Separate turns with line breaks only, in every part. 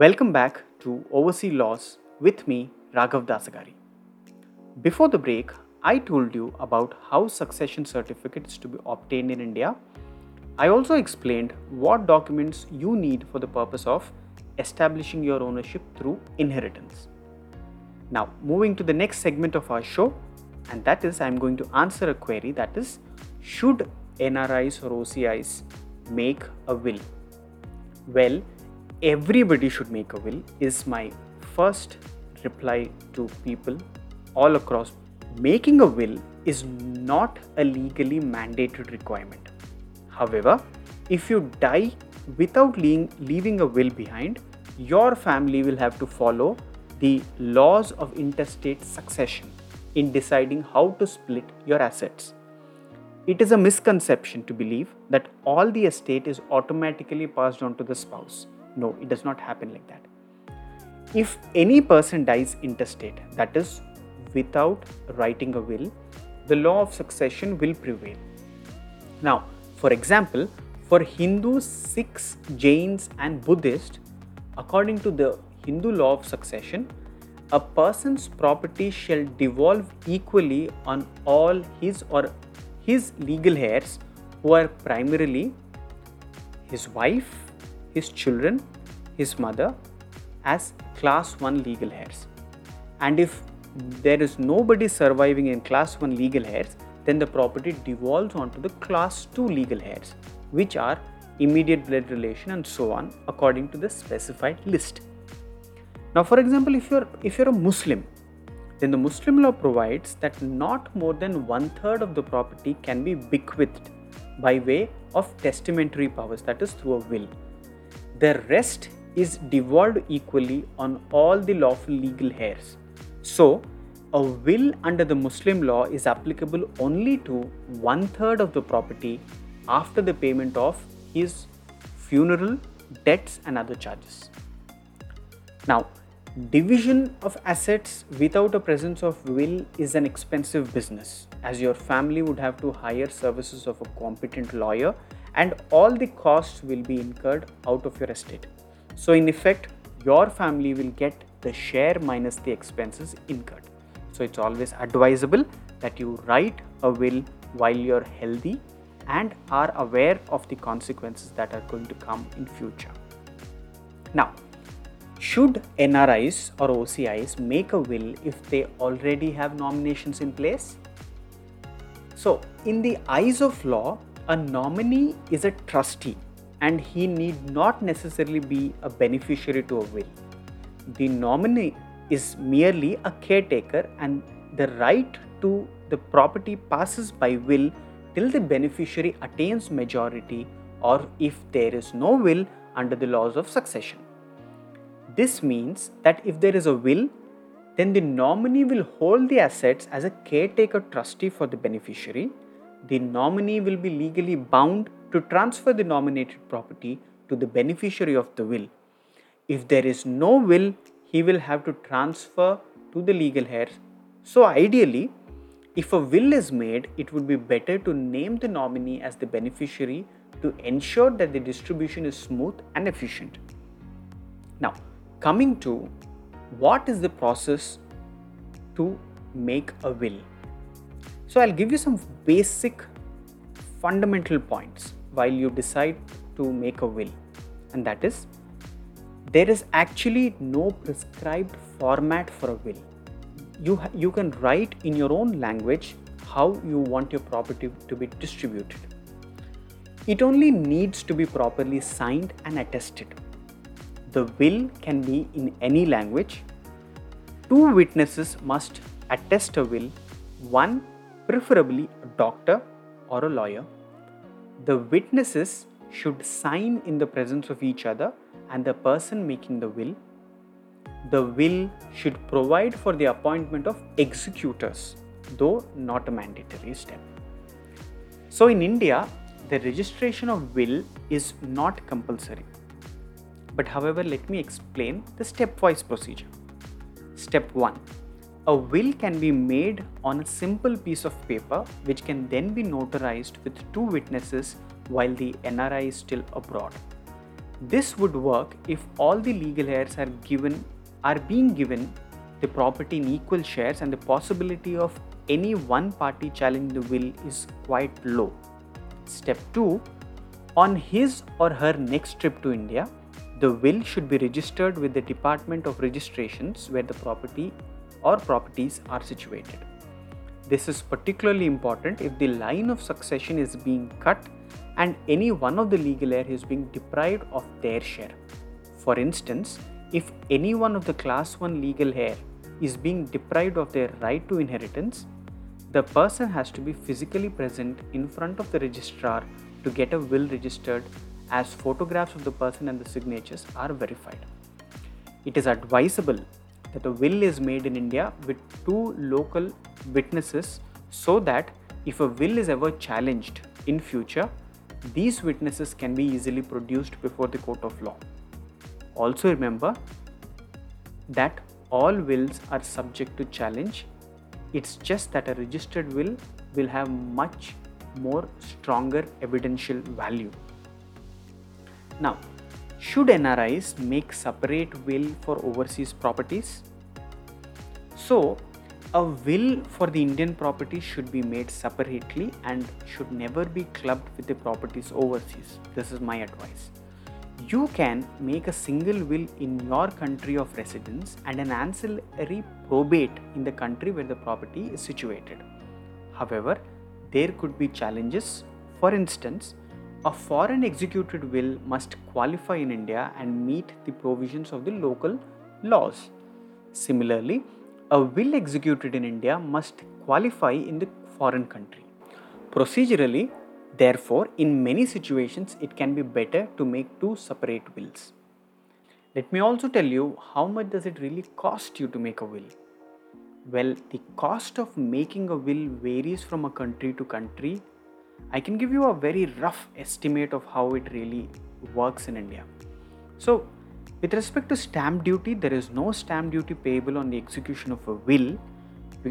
Welcome back to Overseas Laws with me, Raghav Dasagari. Before the break, I told you about how succession certificates to be obtained in India. I also explained what documents you need for the purpose of establishing your ownership through inheritance. Now, moving to the next segment of our show, and that is I'm going to answer a query that is should NRIs or OCIs make a will? Well, everybody should make a will is my first reply to people all across. Making a will is not a legally mandated requirement. However, if you die without leaving a will behind, your family will have to follow the laws of intestate succession in deciding how to split your assets. It is a misconception to believe that all the estate is automatically passed on to the spouse. No, it does not happen like that. If any person dies intestate, that is, without writing a will, the law of succession will prevail. Now, for example, for Hindus, Sikhs, Jains, and Buddhists, according to the Hindu law of succession, a person's property shall devolve equally on all his or his legal heirs who are primarily his wife, his children, his mother as class 1 legal heirs. And if there is nobody surviving in class 1 legal heirs, then the property devolves onto the class 2 legal heirs, which are immediate blood relation and so on according to the specified list. Now, for example, if you're if you're a Muslim, then the Muslim law provides that not more than one third of the property can be bequeathed by way of testamentary powers, that is through a will. The rest is devolved equally on all the lawful legal heirs. So, a will under the Muslim law is applicable only to one third of the property after the payment of his funeral, debts, and other charges. Now, division of assets without a presence of will is an expensive business as your family would have to hire services of a competent lawyer and all the costs will be incurred out of your estate. So, in effect, your family will get the share minus the expenses incurred. So, it's always advisable that you write a will while you're healthy and are aware of the consequences that are going to come in future. Now, should NRIs or OCIs make a will if they already have nominations in place? So, in the eyes of law, a nominee is a trustee and he need not necessarily be a beneficiary to a will. The nominee is merely a caretaker and the right to the property passes by will till the beneficiary attains majority or if there is no will under the laws of succession. This means that if there is a will, then the nominee will hold the assets as a caretaker trustee for the beneficiary. The nominee will be legally bound to transfer the nominated property to the beneficiary of the will. If there is no will, he will have to transfer to the legal heirs. So, ideally, if a will is made, it would be better to name the nominee as the beneficiary to ensure that the distribution is smooth and efficient. Now, coming to what is the process to make a will. So, I'll give you some basic fundamental points while you decide to make a will, and that is there is actually no prescribed format for a will. You, you can write in your own language how you want your property to be distributed. It only needs to be properly signed and attested the will can be in any language. Two witnesses must attest a will, one preferably a doctor or a lawyer. The witnesses should sign in the presence of each other and the person making the will. The will should provide for the appointment of executors, though not a mandatory step. So, in India, the registration of will is not compulsory. But however, let me explain the stepwise procedure. Step 1 A will can be made on a simple piece of paper which can then be notarized with two witnesses while the NRI is still abroad. This would work if all the legal heirs are given are being given the property in equal shares and the possibility of any one party challenging the will is quite low. Step 2 On his or her next trip to India, the will should be registered with the Department of Registrations where the property or properties are situated. This is particularly important if the line of succession is being cut and any one of the legal heir is being deprived of their share. For instance, if any one of the class 1 legal heir is being deprived of their right to inheritance, the person has to be physically present in front of the registrar to get a will registered as photographs of the person and the signatures are verified. It is advisable that a will is made in India with two local witnesses so that if a will is ever challenged in future, these witnesses can be easily produced before the court of law. Also remember that all wills are subject to challenge. It's just that a registered will will have much more stronger evidential value. Now, should NRIs make separate will for overseas properties? So, a will for the Indian property should be made separately and should never be clubbed with the properties overseas. This is my advice. You can make a single will in your country of residence and an ancillary probate in the country where the property is situated. However, there could be challenges. For instance, a foreign executed will must qualify in India and meet the provisions of the local laws. Similarly, a will executed in India must qualify in the foreign country. Procedurally, therefore, in many situations, it can be better to make two separate wills. Let me also tell you how much does it really cost you to make a will? Well, the cost of making a will varies from a country to country. I can give you a very rough estimate of how it really works in India. So, with respect to stamp duty, there is no stamp duty payable on the execution of a will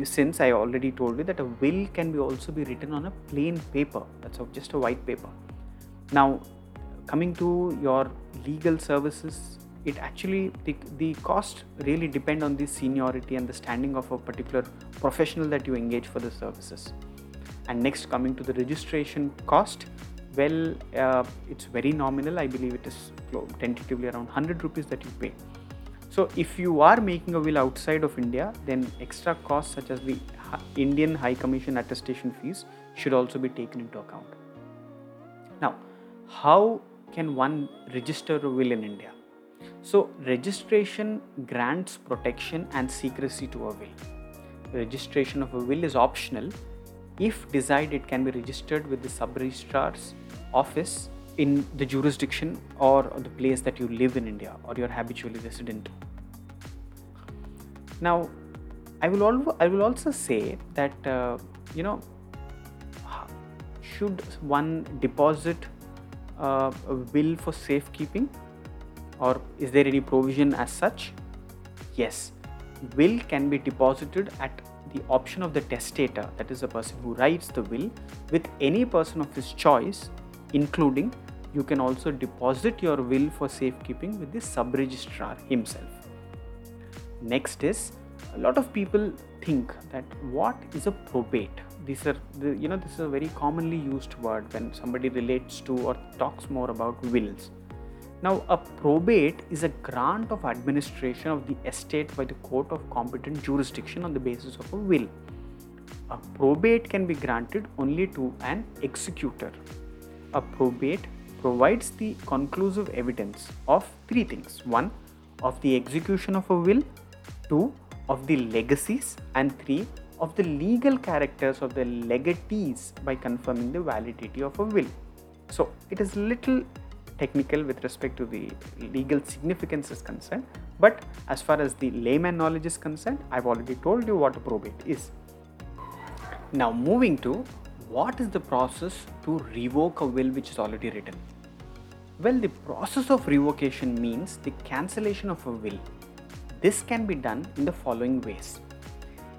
since I already told you that a will can be also be written on a plain paper that's just a white paper. Now, coming to your legal services, it actually the, the cost really depend on the seniority and the standing of a particular professional that you engage for the services. And next, coming to the registration cost, well, uh, it's very nominal. I believe it is tentatively around 100 rupees that you pay. So, if you are making a will outside of India, then extra costs such as the Indian High Commission attestation fees should also be taken into account. Now, how can one register a will in India? So, registration grants protection and secrecy to a will. Registration of a will is optional. If desired, it can be registered with the sub registrar's office in the jurisdiction or the place that you live in India or you're habitually resident. Now, I will, I will also say that, uh, you know, should one deposit uh, a will for safekeeping or is there any provision as such? Yes, will can be deposited at the option of the testator, that is the person who writes the will, with any person of his choice, including you can also deposit your will for safekeeping with the sub registrar himself. Next is a lot of people think that what is a probate? These are the, you know this is a very commonly used word when somebody relates to or talks more about wills. Now, a probate is a grant of administration of the estate by the court of competent jurisdiction on the basis of a will. A probate can be granted only to an executor. A probate provides the conclusive evidence of three things one, of the execution of a will, two, of the legacies, and three, of the legal characters of the legatees by confirming the validity of a will. So, it is little technical with respect to the legal significance is concerned. But as far as the layman knowledge is concerned, I've already told you what a probate is. Now, moving to what is the process to revoke a will which is already written? Well, the process of revocation means the cancellation of a will. This can be done in the following ways.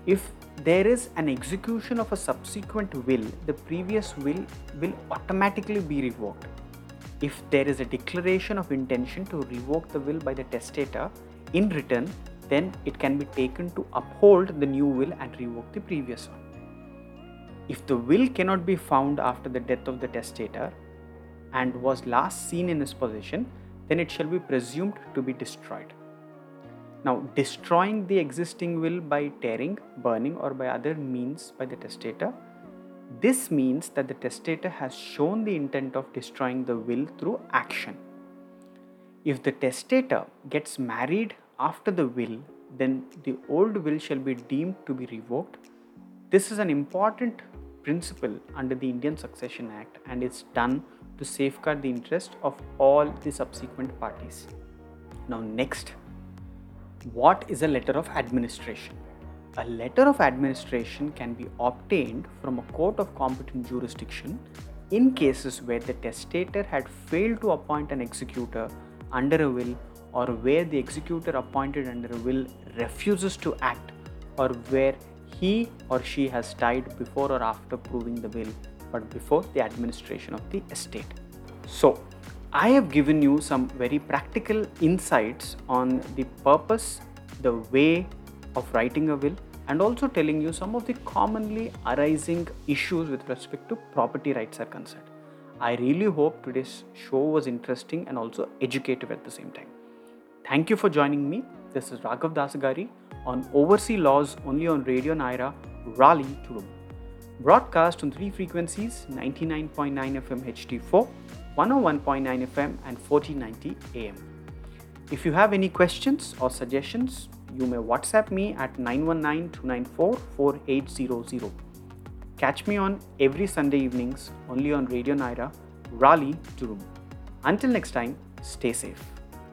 If there is an execution of a subsequent will, the previous will will automatically be revoked if there is a declaration of intention to revoke the will by the testator in written, then it can be taken to uphold the new will and revoke the previous one. If the will cannot be found after the death of the testator and was last seen in his possession, then it shall be presumed to be destroyed. Now, destroying the existing will by tearing, burning, or by other means by the testator this means that the testator has shown the intent of destroying the will through action. If the testator gets married after the will, then the old will shall be deemed to be revoked. This is an important principle under the Indian Succession Act and is done to safeguard the interest of all the subsequent parties. Now, next, what is a letter of administration? A letter of administration can be obtained from a court of competent jurisdiction in cases where the testator had failed to appoint an executor under a will or where the executor appointed under a will refuses to act or where he or she has died before or after proving the will but before the administration of the estate. So, I have given you some very practical insights on the purpose, the way, of writing a will and also telling you some of the commonly arising issues with respect to property rights are concerned. I really hope today's show was interesting and also educative at the same time. Thank you for joining me. This is Raghav Dasagari on Overseas Laws only on Radio Nyra, Raleigh, Durham. Broadcast on three frequencies 99.9 FM HD4, 101.9 FM, and 1490 AM. If you have any questions or suggestions, you may WhatsApp me at 919-294-4800. Catch me on every Sunday evenings only on Radio Nyra, Raleigh, Durham. Until next time, stay safe.